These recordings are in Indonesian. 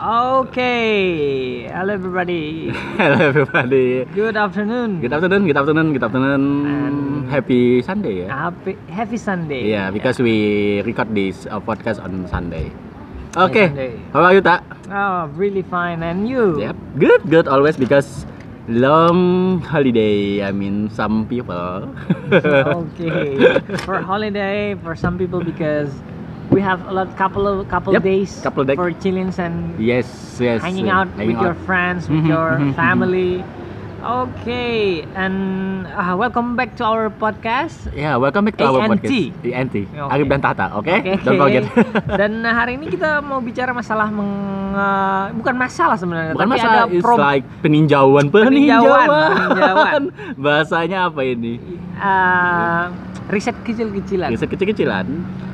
Okay, hello everybody. Hello everybody. Good afternoon. Good afternoon, good afternoon, good afternoon. And- Happy Sunday ya. Happy, happy Sunday. Yeah, because we record this uh, podcast on Sunday. Sunday. Okay. How are you, Tak? Oh, really fine. And you? Yep. Good, good always because long holiday. I mean, some people. okay. for holiday, for some people because we have a lot, couple of couple Yep, days couple days. for chillings and yes, yes. hanging uh, out hanging with your out. friends, with Mhm, your mhm, mhm. family. Okay, and uh, welcome back to our podcast. Yeah, welcome back to our ANT. podcast. ANT. Okay. Arif dan Tata, oke? Oke. Don't forget. Dan hari ini kita mau bicara masalah meng, uh, bukan masalah sebenarnya, Bukan tapi masalah, ada pro- like peninjauan, Peninjauan, peninjauan. peninjauan. Bahasanya apa ini? uh, riset kecil-kecilan. Riset kecil-kecilan.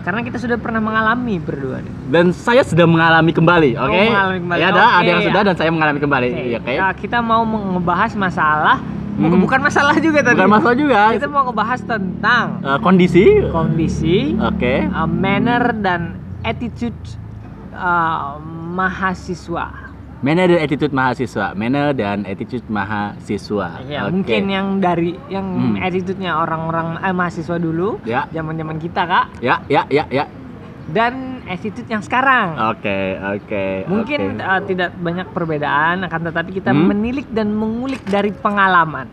Karena kita sudah pernah mengalami berdua nih. Dan saya sudah mengalami kembali, oke? Oh, mengalami kembali. Ya ada, Oke, ada yang ya. sudah dan saya mengalami kembali, Oke, ya, oke? uh, kita mau ngebahas masalah, Hmm. bukan masalah juga tadi. Bukan masalah juga. Kita mau ngebahas tentang Eh, kondisi, kondisi, oke? uh, manner dan attitude uh, mahasiswa. Manner dan attitude mahasiswa, manner dan attitude mahasiswa. Ya, Oke. mungkin yang dari yang Hmm. attitude-nya orang-orang eh, mahasiswa dulu, Ya. zaman-zaman kita, Kak, Ya, ya, ya, ya. dan attitude yang sekarang. Oke, oke. Mungkin oke. uh, tidak banyak perbedaan, akan tetapi kita Hmm. menilik dan mengulik dari pengalaman.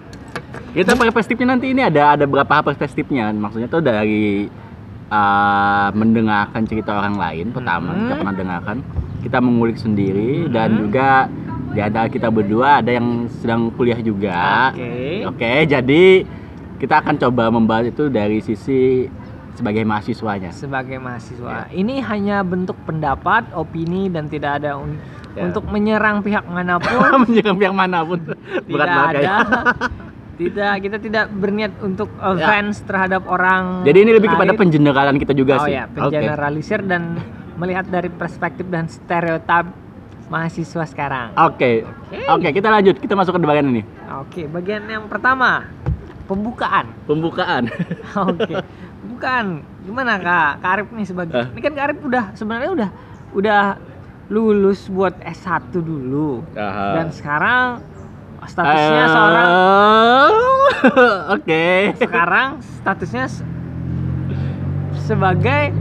Kita perspektifnya nanti ini ada ada berapa perspektifnya. Maksudnya tuh dari uh, mendengarkan cerita orang lain pertama Mhm. kita pernah dengarkan, kita mengulik sendiri dan Mhm. juga di antara kita berdua ada yang sedang kuliah juga. Oke. Oke, jadi kita akan coba membahas itu dari sisi sebagai mahasiswanya. Sebagai mahasiswa, Ya. ini hanya bentuk pendapat, opini dan tidak ada un- Ya. untuk menyerang pihak mana pun. Menyerang pihak mana pun. Tidak ada. tidak, kita tidak berniat untuk uh, Ya. fans terhadap orang. Jadi ini lebih kepada lain. penjeneralan kita juga oh sih. ya, Oke. pengeneralisir dan melihat dari perspektif dan stereotip mahasiswa sekarang. Oke. Oke, kita lanjut. Kita masuk ke bagian ini. Oke, bagian yang pertama pembukaan. Pembukaan. Oke, bukan gimana kak? Kak Arif nih sebagai Hah? ini kan Kak Arif udah sebenarnya udah udah lulus buat S1 dulu dan sekarang statusnya Eh, seorang Oke. sekarang statusnya se- sebagai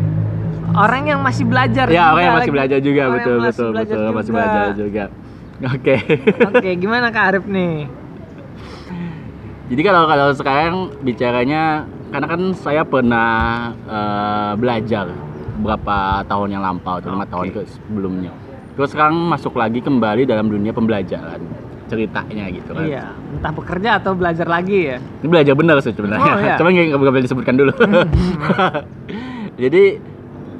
orang yang masih belajar. Ya, orang yang masih belajar juga, Orang betul, masih betul, betul, masih juga. belajar juga. Oke. Oke, gimana Kak Arif nih? Jadi kalau kalau sekarang bicaranya karena kan saya pernah eh, belajar beberapa tahun yang lampau, lima Oke. tahun ke sebelumnya. Terus sekarang masuk lagi kembali dalam dunia pembelajaran ceritanya gitu kan. Iya, entah bekerja atau belajar lagi ya. Ini belajar benar sih sebenarnya. Oh, iya. Cuma nggak boleh disebutkan dulu. Jadi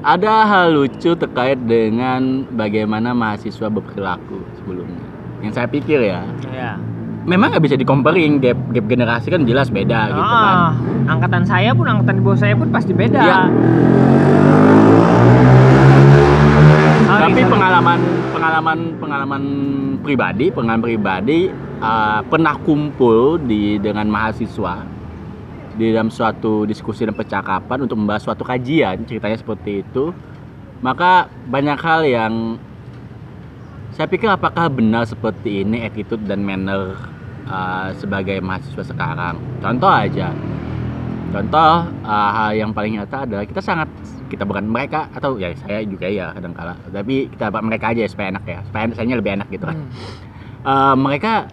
ada hal lucu terkait dengan bagaimana mahasiswa berperilaku sebelumnya. Yang saya pikir ya, Iya. memang nggak bisa dikomparing gap gap generasi kan jelas beda gitu kan. Ah, angkatan saya pun angkatan di bawah saya pun pasti beda. Iya. Tapi pengalaman pengalaman pengalaman pribadi, pengalaman pribadi uh, pernah kumpul di dengan mahasiswa di dalam suatu diskusi dan percakapan untuk membahas suatu kajian, ceritanya seperti itu. Maka banyak hal yang saya pikir apakah benar seperti ini attitude dan manner uh, sebagai mahasiswa sekarang. Contoh aja. Contoh uh, hal yang paling nyata adalah kita sangat kita bukan mereka atau ya saya juga ya kadang kala tapi kita mereka aja ya, supaya enak ya supaya saya lebih enak gitu kan Hmm. Eh, mereka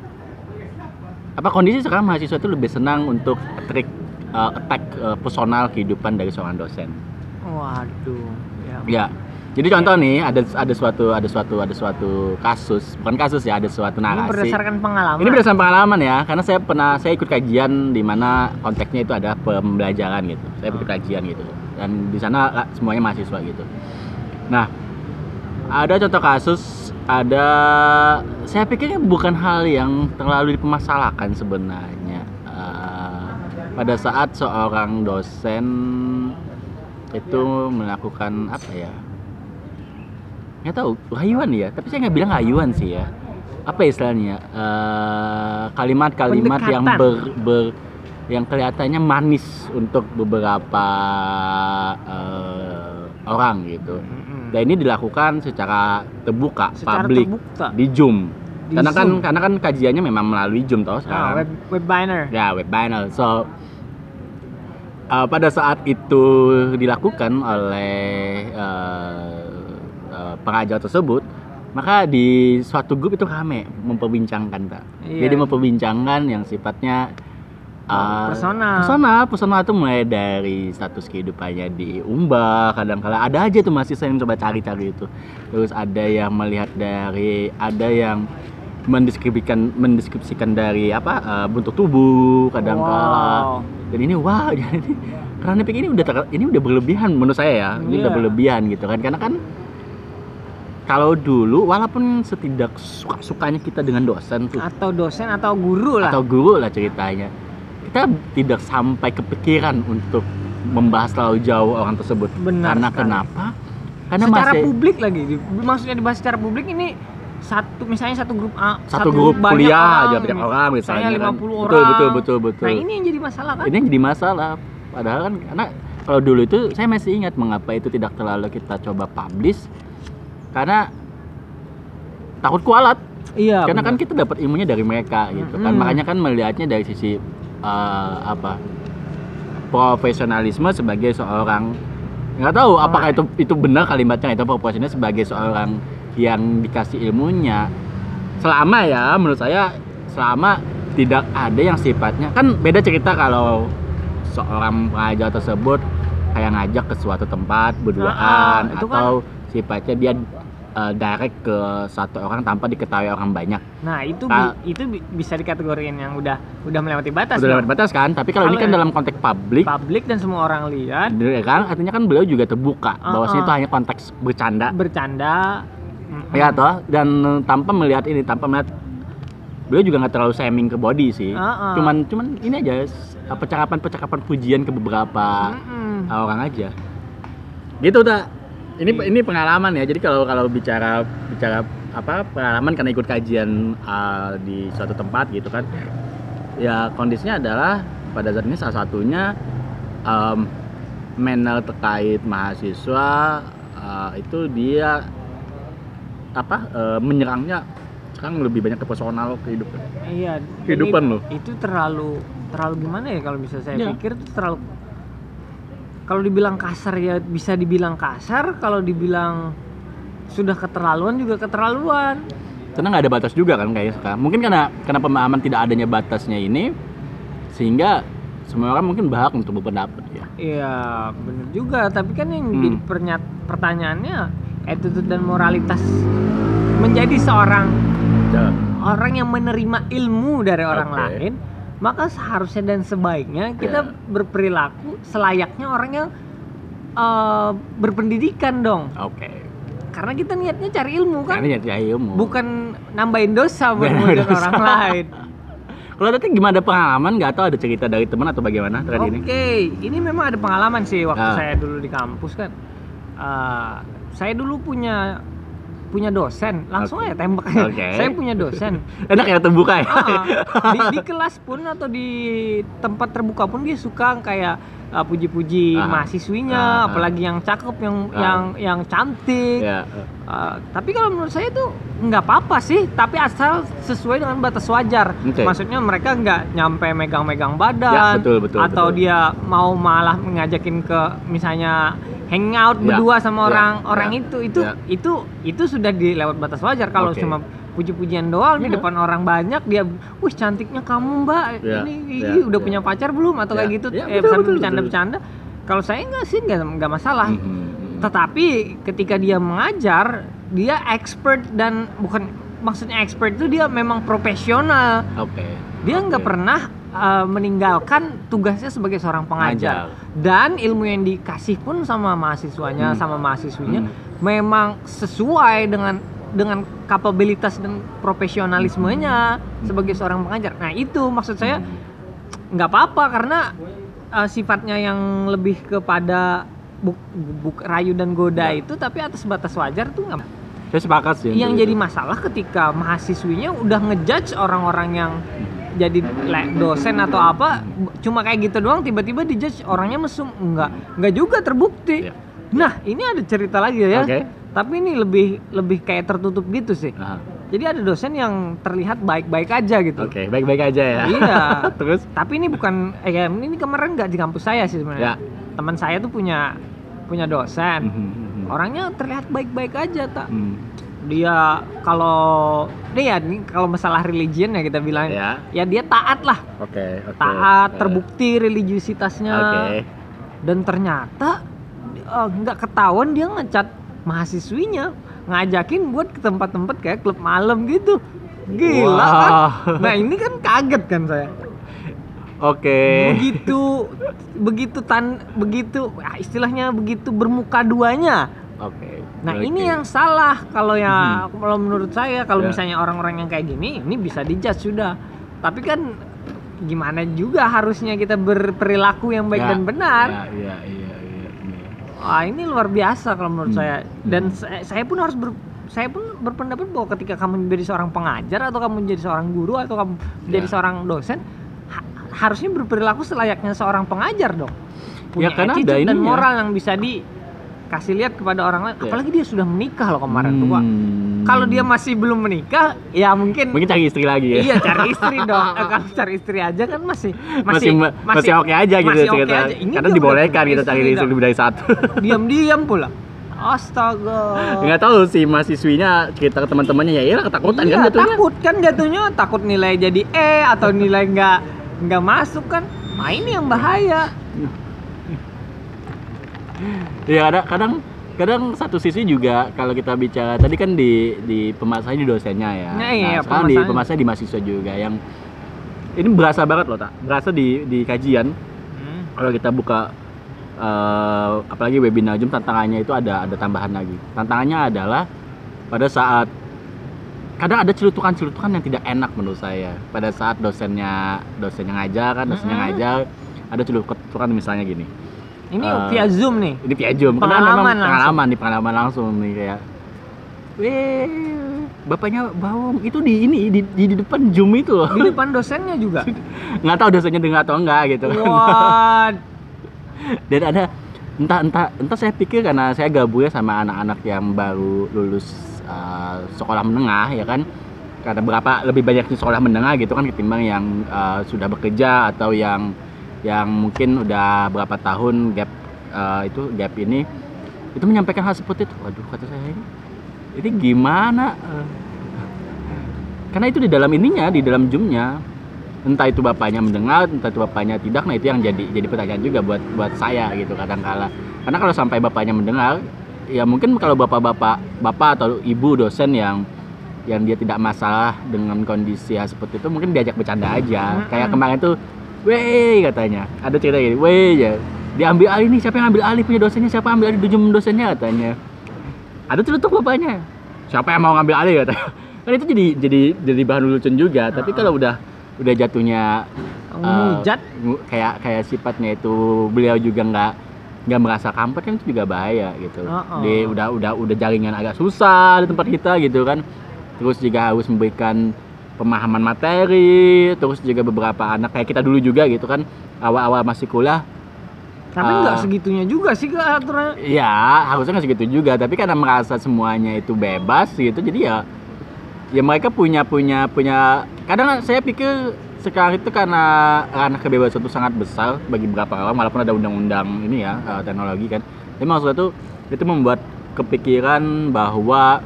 apa kondisi sekarang mahasiswa itu lebih senang untuk trik eh, attack eh, personal kehidupan dari seorang dosen Waduh. Ya. ya jadi contoh nih ada ada suatu ada suatu ada suatu kasus bukan kasus ya ada suatu Ini narasi berdasarkan pengalaman. ini berdasarkan pengalaman ya, karena saya pernah saya ikut kajian di mana konteksnya itu ada pembelajaran gitu. Saya ikut kajian gitu. Dan di sana semuanya mahasiswa gitu. Nah, ada contoh kasus, ada saya pikir bukan hal yang terlalu dipermasalahkan sebenarnya. Eh, pada saat seorang dosen itu melakukan apa ya? nggak tahu rayuan ya tapi saya nggak bilang rayuan sih ya apa istilahnya Eh, kalimat-kalimat yang Pendekatan. ber, ber- yang kelihatannya manis untuk beberapa eh, orang gitu Mm-mm. Dan ini dilakukan secara terbuka, secara publik terbuka. di Zoom. Di karena kan Zoom. karena kan kajiannya memang melalui Zoom toh Ah, sekarang. web web banner. Ya, web banner. So uh, pada saat itu dilakukan oleh uh, uh, pengajar tersebut, maka di suatu grup itu rame memperbincangkan, Pak. Iya. Jadi memperbincangkan yang sifatnya uh, Personal. Personal, personal itu mulai dari status kehidupannya diumbar, kadang-kala ada aja tuh mahasiswa yang coba cari-cari itu. Terus ada yang melihat dari, ada yang mendeskripsikan mendeskripsikan dari apa uh, bentuk tubuh kadang-kala Wow. dan ini wah jadi karena ini udah ter- ini udah berlebihan menurut saya ya ini udah Iya. berlebihan gitu kan karena kan kalau dulu walaupun setidak suka sukanya kita dengan dosen tuh Atau dosen atau guru lah. atau guru lah ceritanya kita tidak sampai kepikiran untuk membahas terlalu jauh orang tersebut Benar karena sekali. kenapa karena secara masih publik lagi. Di- Maksudnya dibahas secara publik ini satu misalnya satu grup A, satu grup banyak kuliah orang, aja banyak orang misalnya misalnya kan. 50 betul orang. betul betul betul Nah, ini yang jadi masalah kan? ini yang jadi masalah padahal kan karena kalau dulu itu saya masih ingat mengapa itu tidak terlalu kita coba publish karena takut kualat Iya. karena kan benar. kita dapat ilmunya dari mereka gitu kan Mm-mm. makanya kan melihatnya dari sisi eh, apa profesionalisme sebagai seorang nggak tahu Oh, apakah itu itu benar kalimatnya itu profesional sebagai seorang yang dikasih ilmunya. Selama ya menurut saya selama tidak ada yang sifatnya. Kan beda cerita kalau seorang pengajar tersebut kayak ngajak ke suatu tempat berduaan Ah, ah, itu kan- atau sifatnya dia uh, direct ke satu orang tanpa diketahui orang banyak Nah, itu Nah. bi- itu bi- bisa dikategorikan yang udah udah melewati batas. udah lewat batas kan tapi kalau ini kan dalam konteks publik Publik dan semua orang lihat ya kan artinya kan beliau juga terbuka Ah, bahwasanya ah. itu hanya konteks bercanda bercanda. mm-mm. ya toh dan uh, tanpa melihat ini tanpa melihat beliau juga nggak terlalu shaming ke body sih Ah, ah. cuman cuman ini aja s- percakapan percakapan pujian ke beberapa Mm-mm. orang aja gitu tak ini ini pengalaman ya jadi kalau kalau bicara bicara apa pengalaman karena ikut kajian uh, di suatu tempat gitu kan ya kondisinya adalah pada saat ini salah satunya um, manner terkait mahasiswa uh, itu dia apa uh, menyerangnya sekarang lebih banyak ke personal kehidupan Iya. Kehidupan loh. Itu terlalu terlalu gimana ya kalau bisa saya Iya. pikir itu terlalu kalau dibilang kasar ya bisa dibilang kasar, kalau dibilang sudah keterlaluan juga keterlaluan. karena nggak ada batas juga kan kayaknya sekarang mungkin karena karena pemahaman tidak adanya batasnya ini sehingga semua orang mungkin berhak untuk berpendapat ya Iya, bener juga. Tapi kan yang Hmm. jadi pernya- pertanyaannya attitude dan moralitas menjadi seorang orang yang menerima ilmu dari orang Oke. lain, maka seharusnya dan sebaiknya kita Ya. berperilaku selayaknya orang yang eh, berpendidikan dong. oke Karena kita niatnya cari ilmu kan, karena ya ilmu bukan nambahin dosa buat Nambahin mudahin dosa. orang lain. kalau tadi gimana ada pengalaman nggak tahu ada cerita dari teman atau bagaimana terkait Oke, ini ini memang ada pengalaman sih waktu Ah. saya dulu di kampus kan. Eh, saya dulu punya punya dosen, langsung Oke. aja tembak. Oke. saya punya dosen. enak ya terbuka ya Ah, di, di kelas pun atau di tempat terbuka pun dia suka kayak uh, puji-puji Ah. mahasiswinya, Ah, ah. apalagi yang cakep, yang Ah. yang yang cantik. ya Uh, tapi kalau menurut saya itu nggak apa-apa sih, tapi asal sesuai dengan batas wajar. Oke. Maksudnya mereka nggak nyampe megang-megang Ya, badan, betul, betul, atau betul. dia mau malah ngajakin ke misalnya hangout Ya, berdua sama ya, orang ya, orang itu, itu ya. itu itu sudah dilewat batas wajar. Kalau Oke. cuma puji-pujian doang di Ya. depan orang banyak dia, wih cantiknya kamu mbak, Ya, ini ya, udah ya. punya pacar belum atau Ya, kayak gitu, ya, eh sambil bercanda-bercanda. Kalau saya nggak sih nggak nggak masalah. Mhm. Tetapi ketika dia mengajar, dia expert dan bukan maksudnya expert itu dia memang profesional. oke Dia nggak Oke. pernah uh, meninggalkan tugasnya sebagai seorang pengajar. Dan ilmu yang dikasih pun sama mahasiswanya, Hmm. sama mahasiswinya Hmm. memang sesuai dengan dengan kapabilitas dan profesionalismenya sebagai seorang pengajar. Nah, itu maksud saya nggak apa-apa karena uh, sifatnya yang lebih kepada buk, buk- rayu dan goda Ya. itu tapi atas batas wajar tuh nggak saya sepakat sih yang jadi itu. masalah ketika mahasiswinya udah ngejudge orang-orang yang jadi dosen atau apa cuma kayak gitu doang tiba-tiba dijudge orangnya mesum enggak enggak juga terbukti Iya. nah ini ada cerita lagi ya Oke. Tapi ini lebih lebih kayak tertutup gitu sih. Aha. Jadi ada dosen yang terlihat baik-baik aja gitu. Oke, baik-baik aja ya. Iya. Terus? Tapi ini bukan eh ya, ini kemarin nggak di kampus saya sih sebenarnya. Ya. Teman saya tuh punya punya dosen. Mhm, mhm. Orangnya terlihat baik-baik aja tak. Hmm. Dia kalau ya ini kalau masalah religion ya kita bilang Ya. ya dia taat lah. Oke, oke. Taat, Eh, terbukti religiusitasnya. Oke. Dan ternyata eh, nggak ketahuan dia ngecat mahasiswinya ngajakin buat ke tempat-tempat kayak klub malam gitu. Gila kan? Wah. Nah ini kan kaget kan saya. Oke. begitu begitu tan begitu ah, istilahnya begitu bermuka duanya Oke. nah oke. ini yang salah kalau ya kalau menurut saya kalau Ya. misalnya orang-orang yang kayak gini ini bisa dijudge sudah tapi kan gimana juga harusnya kita berperilaku yang baik Ya, dan benar Ya, iya, iya, iya. Wah ini luar biasa kalau menurut Hmm. saya dan saya, saya pun harus ber, saya pun berpendapat bahwa ketika kamu menjadi seorang pengajar atau kamu menjadi seorang guru atau kamu menjadi Ya. seorang dosen ha- harusnya berperilaku selayaknya seorang pengajar dong punya Ya, karena ada attitude dan moral yang bisa dikasih lihat kepada orang lain Ya. apalagi dia sudah menikah loh kemarin Hmm. kalau dia masih belum menikah ya mungkin mungkin cari istri lagi ya. iya cari istri dong Eh, kalau cari istri aja kan masih masih masih, oke aja gitu masih oke cerita. aja. Ini Karena dibolehkan punya cari istri lebih dari satu. diam-diam pula astaga Nggak tahu sih mahasiswinya cerita ke teman-temannya ya iyalah ketakutan Iya, kan jatuhnya. takut kan jatuhnya takut nilai jadi E atau nilai nggak nggak masuk kan nah ini yang bahaya Iya kadang kadang kadang satu sisi juga kalau kita bicara tadi kan di di pemasarannya di dosennya ya. Nah, iya, sekarang di pemasarannya. pemasarannya di mahasiswa juga yang ini berasa banget loh tak berasa di di kajian kalau kita buka eh, apalagi webinar Zoom tantangannya itu ada ada tambahan lagi tantangannya adalah pada saat kadang ada celutukan-celutukan yang tidak enak menurut saya pada saat dosennya dosennya ngajar kan dosennya Mm-mm. ngajar ada celutukan misalnya gini ini Eh, via zoom nih. Ini via Zoom. Karena Pengalaman langsung. pengalaman di pengalaman langsung nih kayak Weh, bapaknya bawang. Itu di ini di, di, di depan Zoom itu loh. di depan dosennya juga? Nggak tahu dosennya dengar atau enggak gitu. Wah dan ada entah entah entah saya pikir karena saya gabungnya sama anak-anak yang baru lulus uh, sekolah menengah ya kan? Karena berapa lebih banyak di sekolah menengah gitu kan ketimbang yang uh, sudah bekerja atau yang yang mungkin udah berapa tahun gap uh, itu gap ini itu menyampaikan hal seperti itu. Waduh kata saya ini ini gimana? Uh, karena itu di dalam ininya di dalam zoomnya entah itu bapaknya mendengar entah itu bapaknya tidak nah itu yang jadi jadi pertanyaan juga buat buat saya gitu kadang kala karena kalau sampai bapaknya mendengar ya mungkin kalau bapak-bapak bapak atau ibu dosen yang yang dia tidak masalah dengan kondisi hal seperti itu mungkin diajak bercanda aja. Kayak kemarin tuh weh katanya. Ada cerita gini weh ya. Diambil alih nih siapa yang ambil alih punya dosennya? Siapa yang ambil alih dujum dosennya katanya. Ada celutuk bapaknya. Siapa yang mau ngambil alih katanya. Kan itu jadi jadi jadi bahan lucu juga. Tapi kalau udah udah jatuhnya eh, ngujat ngu- kayak kayak sifatnya itu beliau juga nggak nggak merasa kampret kan itu juga bahaya gitu. Oh-oh. di udah udah udah jaringan agak susah di tempat kita gitu kan. Terus juga harus memberikan pemahaman materi terus juga beberapa anak kayak kita dulu juga gitu kan awal-awal masih kuliah tapi nggak segitunya juga sih ke aturan ya harusnya nggak segitu juga tapi karena merasa semuanya itu bebas gitu jadi ya ya mereka punya punya punya kadang saya pikir sekarang itu karena ranah kebebasan itu sangat besar bagi beberapa orang walaupun ada undang-undang ini ya eh, teknologi kan. Tapi maksudnya tuh itu membuat kepikiran bahwa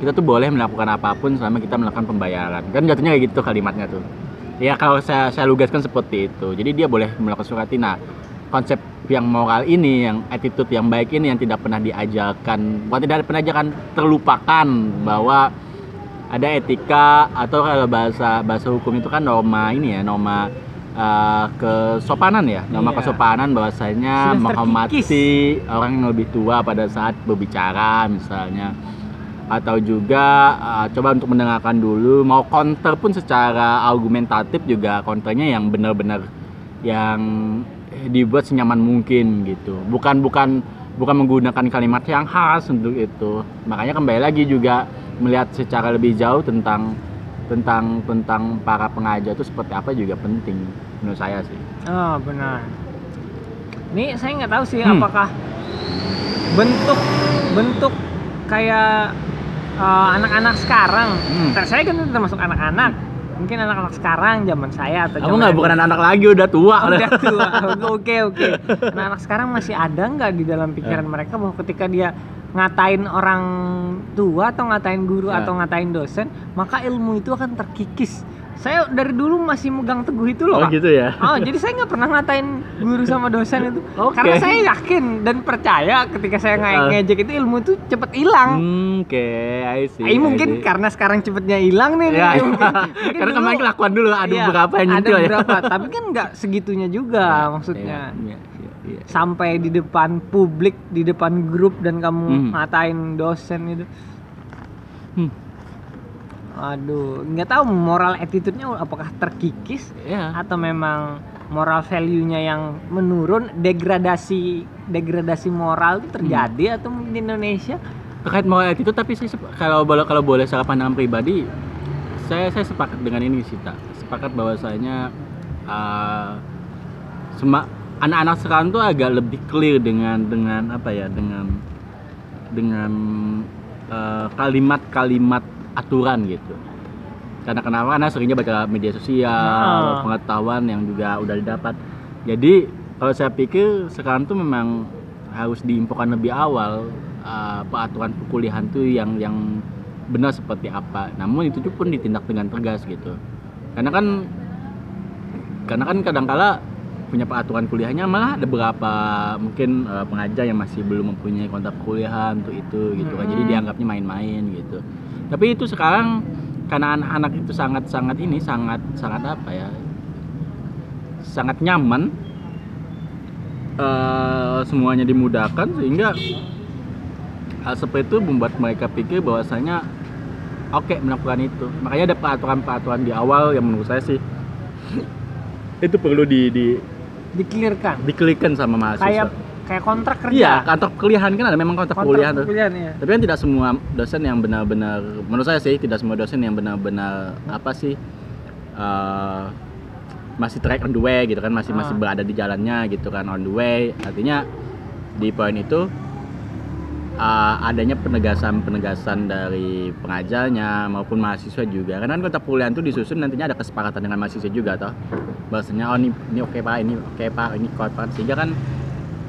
kita tuh boleh melakukan apa pun selama kita melakukan pembayaran. Kan jatuhnya kayak gitu kalimatnya tuh. Ya kalau saya saya lugaskan seperti itu. Jadi dia boleh melakukan surat nah konsep yang moral ini yang attitude yang baik ini yang tidak pernah diajarkan bukan tidak pernah diajarkan terlupakan bahwa ada etika atau kalau bahasa bahasa hukum itu kan norma ini ya norma eh, kesopanan ya. Norma Iya. kesopanan bahwasanya menghormati orang yang lebih tua pada saat berbicara misalnya atau juga eh, coba untuk mendengarkan dulu mau counter pun secara argumentatif juga counternya yang benar-benar yang dibuat senyaman mungkin gitu. Bukan bukan bukan menggunakan kalimat yang khas untuk itu. Makanya kembali lagi juga melihat secara lebih jauh tentang tentang tentang para pengajar itu seperti apa juga penting menurut saya sih. Oh benar. Ini saya nggak tahu sih Hmm. apakah bentuk bentuk kayak eh, anak-anak sekarang. Hmm. Saya kan termasuk anak-anak. Mungkin anak-anak sekarang zaman saya atau Kamu nggak bukan anak-anak lagi udah tua. Oh, udah tua. Oke oke. Nah anak sekarang masih ada nggak di dalam pikiran Ya. mereka bahwa ketika dia ngatain orang tua atau ngatain guru Ya. atau ngatain dosen, maka ilmu itu akan terkikis. Saya dari dulu masih megang teguh itu loh. Oh Pak. gitu ya. Oh, jadi saya nggak pernah ngatain guru sama dosen itu. Oke. Karena saya yakin dan percaya ketika saya nge- Ah. ngejek itu ilmu itu cepet hilang. Hmm, Oke, I see. Eh, I mungkin see. karena sekarang cepetnya hilang nih. Ya, nih. Mungkin- mungkin karena dulu- kemarin kelakuan dulu ada Iya, beberapa yang ada nyentil ya. beberapa, tapi kan nggak segitunya juga maksudnya. Iya, iya, iya. Sampai di depan publik, di depan grup dan kamu Hmm. ngatain dosen itu. Hmm. Aduh, nggak tahu moral attitude-nya apakah terkikis Iya. atau memang moral value-nya yang menurun, degradasi degradasi moral itu terjadi atau mungkin di Indonesia? terkait moral itu tapi saya sep- kalau boleh kalau boleh secara pandangan pribadi saya saya sepakat dengan ini sih tak sepakat bahwasanya uh, sema anak-anak sekarang tuh agak lebih clear dengan dengan apa ya dengan dengan uh, kalimat-kalimat aturan gitu karena kenapa karena seringnya baca media sosial Ah. pengetahuan yang juga udah didapat jadi kalau saya pikir sekarang tuh memang harus diinfokan lebih awal uh, peraturan perkuliahan tuh yang yang benar seperti apa. Namun itu pun ditindak dengan tegas gitu. Karena kan karena kan kadangkala punya peraturan kuliahnya malah ada beberapa mungkin uh, pengajar yang masih belum mempunyai kontrak perkuliahan untuk itu gitu kan. Jadi dianggapnya main-main gitu. Tapi itu sekarang karena anak-anak itu sangat-sangat ini sangat sangat apa ya? sangat nyaman eh, semuanya dimudahkan sehingga hal seperti itu membuat mereka pikir bahwasanya oke melakukan itu makanya ada peraturan-peraturan di awal yang menurut saya sih itu perlu di di Dikelirkan. diklikan sama mahasiswa Kayak kayak kontrak kerja. iya kantor kuliahan kan ada memang kontrak kontrak kuliahan tuh iya. tapi kan tidak semua dosen yang benar-benar menurut saya sih tidak semua dosen yang benar-benar apa sih eh, masih track on the way gitu kan masih masih Ah. berada di jalannya gitu kan on the way artinya di poin itu eh, adanya penegasan-penegasan dari pengajarnya maupun mahasiswa juga karena kan kontrak kuliahan itu disusun nantinya ada kesepakatan dengan mahasiswa juga toh bahasanya oh ini ini oke pak ini oke pak ini kuat pak sehingga kan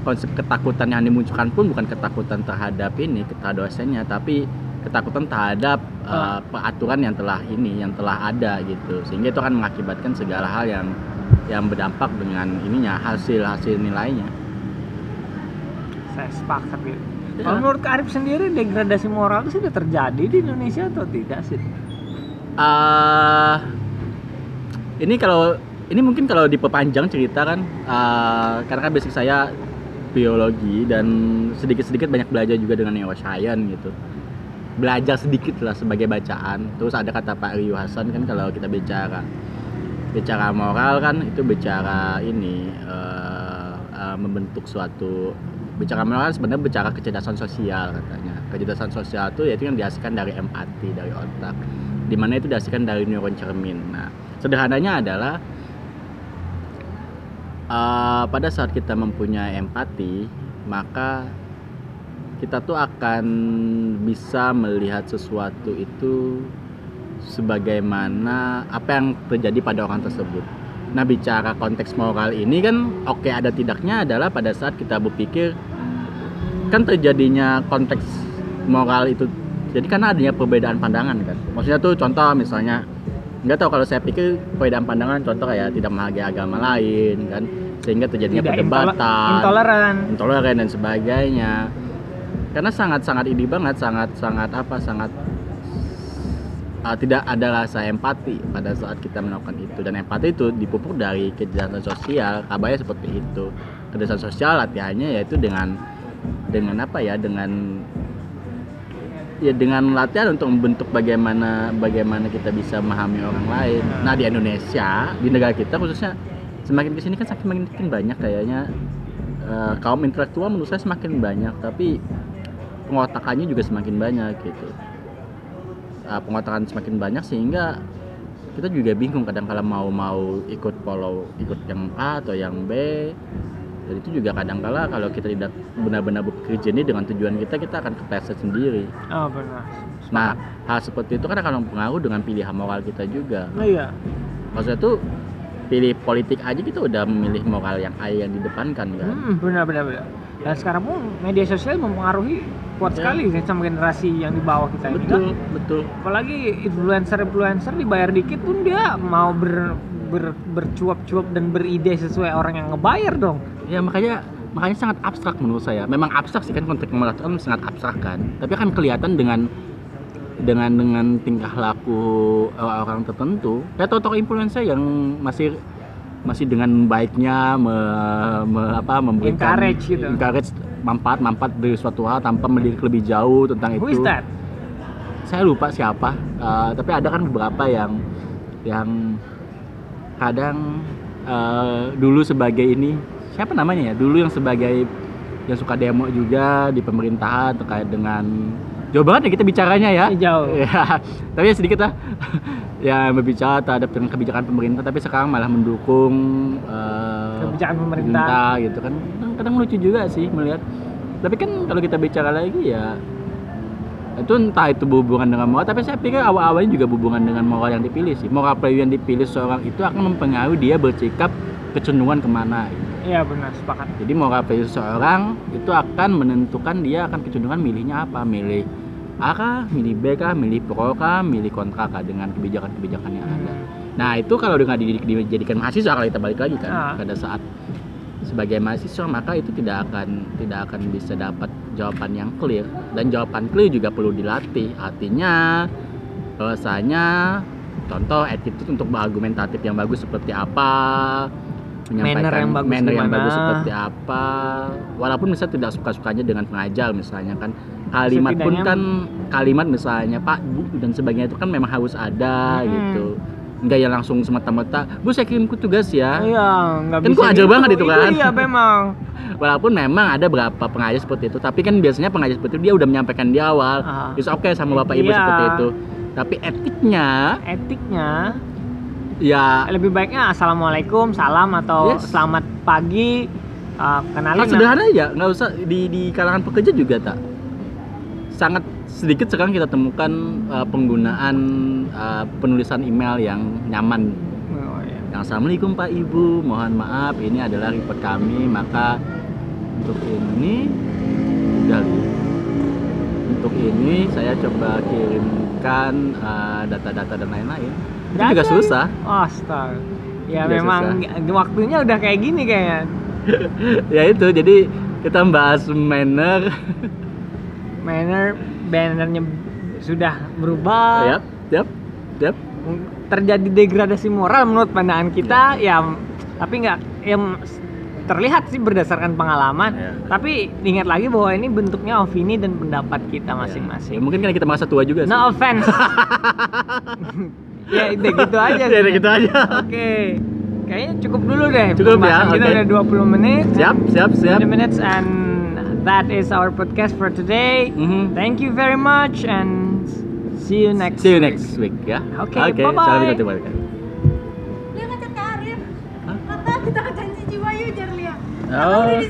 konsep ketakutan yang dimunculkan pun bukan ketakutan terhadap ini terhadap dosennya tapi ketakutan terhadap uh, peraturan yang telah ini yang telah ada gitu sehingga itu akan mengakibatkan segala hal yang yang berdampak dengan ininya hasil hasil nilainya Saya sepakat gitu. Ya. Kalau menurut Arif sendiri degradasi moral itu sudah terjadi di Indonesia atau tidak sih? eh ini kalau ini mungkin kalau diperpanjang cerita kan eh, karena kan basic saya biologi dan sedikit-sedikit banyak belajar juga dengan neuroscience gitu. Belajar sedikit lah sebagai bacaan. Terus ada kata Pak Rio Hasan kan kalau kita bicara bicara moral kan itu bicara ini eh, eh, membentuk suatu bicara moral kan sebenarnya bicara kecerdasan sosial katanya. Kecerdasan sosial itu yaitu yang dihasilkan dari empati dari otak. Di mana itu dihasilkan dari neuron cermin. Nah sederhananya adalah eh, pada saat kita mempunyai empati maka kita tuh akan bisa melihat sesuatu itu sebagaimana apa yang terjadi pada orang tersebut. Nah bicara konteks moral ini kan oke ada tidaknya adalah pada saat kita berpikir kan terjadinya konteks moral itu jadi karena adanya perbedaan pandangan kan. Maksudnya tuh contoh misalnya nggak tahu kalau saya pikir perbedaan pandangan contoh kayak tidak menghargai agama lain kan? Sehingga terjadinya Tidak perdebatan intole- intoleran. intoleran dan sebagainya. Karena sangat-sangat ini banget sangat-sangat apa sangat uh, tidak ada rasa empati pada saat kita melakukan itu. Dan empati itu dipupuk dari kecerdasan sosial kabarnya seperti itu. Kecerdasan sosial latihannya yaitu dengan dengan apa ya dengan ya dengan latihan untuk membentuk bagaimana bagaimana kita bisa memahami orang lain. Nah di Indonesia di negara kita khususnya semakin ke sini kan semakin makin banyak kayaknya eh, kaum intelektual menurut saya semakin banyak tapi pengotakannya juga semakin banyak gitu. Uh, pengotakan semakin banyak sehingga kita juga bingung kadang kala mau mau ikut follow ikut yang A atau yang B dan itu juga kadangkala kalau kita tidak benar-benar bekerja ini dengan tujuan kita kita akan kepleset sendiri Oh benar. nah hal seperti itu kan akan mempengaruhi dengan pilihan moral kita juga Oh iya. maksudnya tuh pilih politik aja kita udah memilih moral yang A yang didepankan kan Hmm, benar benar benar. Dan sekarang pun media sosial mempengaruhi kuat Ya. sekali kan sama generasi yang di bawah kita ini. kan. betul betul Apalagi influencer-influencer dibayar dikit pun dia mau ber, ber- bercuap-cuap dan beride sesuai orang yang ngebayar dong. ya makanya makanya sangat abstrak menurut saya memang abstrak sih kan konteks moral itu kan sangat abstrak kan tapi kan kelihatan dengan dengan dengan tingkah laku eh, orang tertentu kayak tokoh influencer yang masih masih dengan baiknya me, me- apa memberikan Encourage gitu. encourage manfaat manfaat dari suatu hal tanpa melirik lebih jauh tentang Who itu is that? saya lupa siapa eh, tapi ada kan beberapa yang yang kadang eh, dulu sebagai ini siapa namanya ya? Dulu yang sebagai yang suka demo juga di pemerintahan terkait dengan jauh banget ya kita bicaranya ya? Ini jauh. ya tapi ya sedikit lah. Ya berbicara terhadap dengan kebijakan pemerintah tapi sekarang malah mendukung eh, Kebijakan pemerintah. gitu kan. Kadang, kadang lucu juga sih melihat. Tapi kan kalau kita bicara lagi ya itu entah itu berhubungan dengan moral tapi saya pikir awal-awalnya juga berhubungan dengan moral yang dipilih sih moral value yang dipilih seorang itu akan mempengaruhi dia bersikap kecenderungan ke mana gitu. Iya benar sepakat. jadi moral value seseorang itu akan menentukan dia akan kecenderungan milihnya apa milih A kah, milih B kah, milih pro kah, milih kontra kah dengan kebijakan-kebijakan yang ada Nah itu kalau dengan dijadikan mahasiswa kalau kita balik lagi kan Ah. pada saat sebagai mahasiswa maka itu tidak akan tidak akan bisa dapat jawaban yang clear. Dan jawaban clear juga perlu dilatih. Artinya bahwasanya contoh attitude untuk berargumentatif yang bagus seperti apa Manner yang bagus manner yang gimana. bagus seperti apa. Walaupun misalnya tidak suka sukanya dengan pengajar misalnya kan. Kalimat pun Setidaknya- kan kalimat misalnya Pak Bu dan sebagainya itu kan memang harus ada Hmm. gitu enggak ya langsung semata-mata Bu saya kirimku tugas ya Iya, nggak Kan bisa. gua ajar banget itu kan. Iya memang. walaupun memang ada beberapa pengajar seperti itu tapi kan biasanya pengajar seperti itu dia udah menyampaikan di awal Ah. it's okay sama bapak ibu Iya. seperti itu tapi etiknya Etiknya ya lebih baiknya assalamualaikum, salam atau Yes. selamat pagi. Uh, kenalin hal sederhana aja nggak usah di di kalangan pekerja juga tak sangat sedikit sekarang kita temukan uh, penggunaan uh, penulisan email yang nyaman. Oh, iya. yang assalamualaikum pak ibu. Mohon maaf ini adalah report kami. Maka untuk ini udah untuk ini saya coba kirimkan uh, data-data dan lain-lain. Itu juga susah. Astaga. Ya Udah memang waktunya udah kayak gini kayaknya. ya itu jadi kita bahas manner Manner bannernya sudah berubah. yap yap yap Terjadi degradasi moral menurut pandangan kita ya tapi nggak yang terlihat sih berdasarkan pengalaman. Ya. Tapi ingat lagi bahwa ini bentuknya opini dan pendapat kita Ya, masing-masing. mungkin karena kita merasa tua juga sih No offense. ya udah gitu aja. Ya, udah sih. gitu aja. Oke. Kayaknya cukup dulu deh. Cukup ya, Kita oke. udah 20 menit. siap siap siap 20 minutes and that is our podcast for today. Mhm. Thank you very much and see you next see you week. next week ya Oke, oke bye-bye. salam balik Lia ngechat ke Arif. Kata kita ke janji jiwa yuk jar Lia. Oh.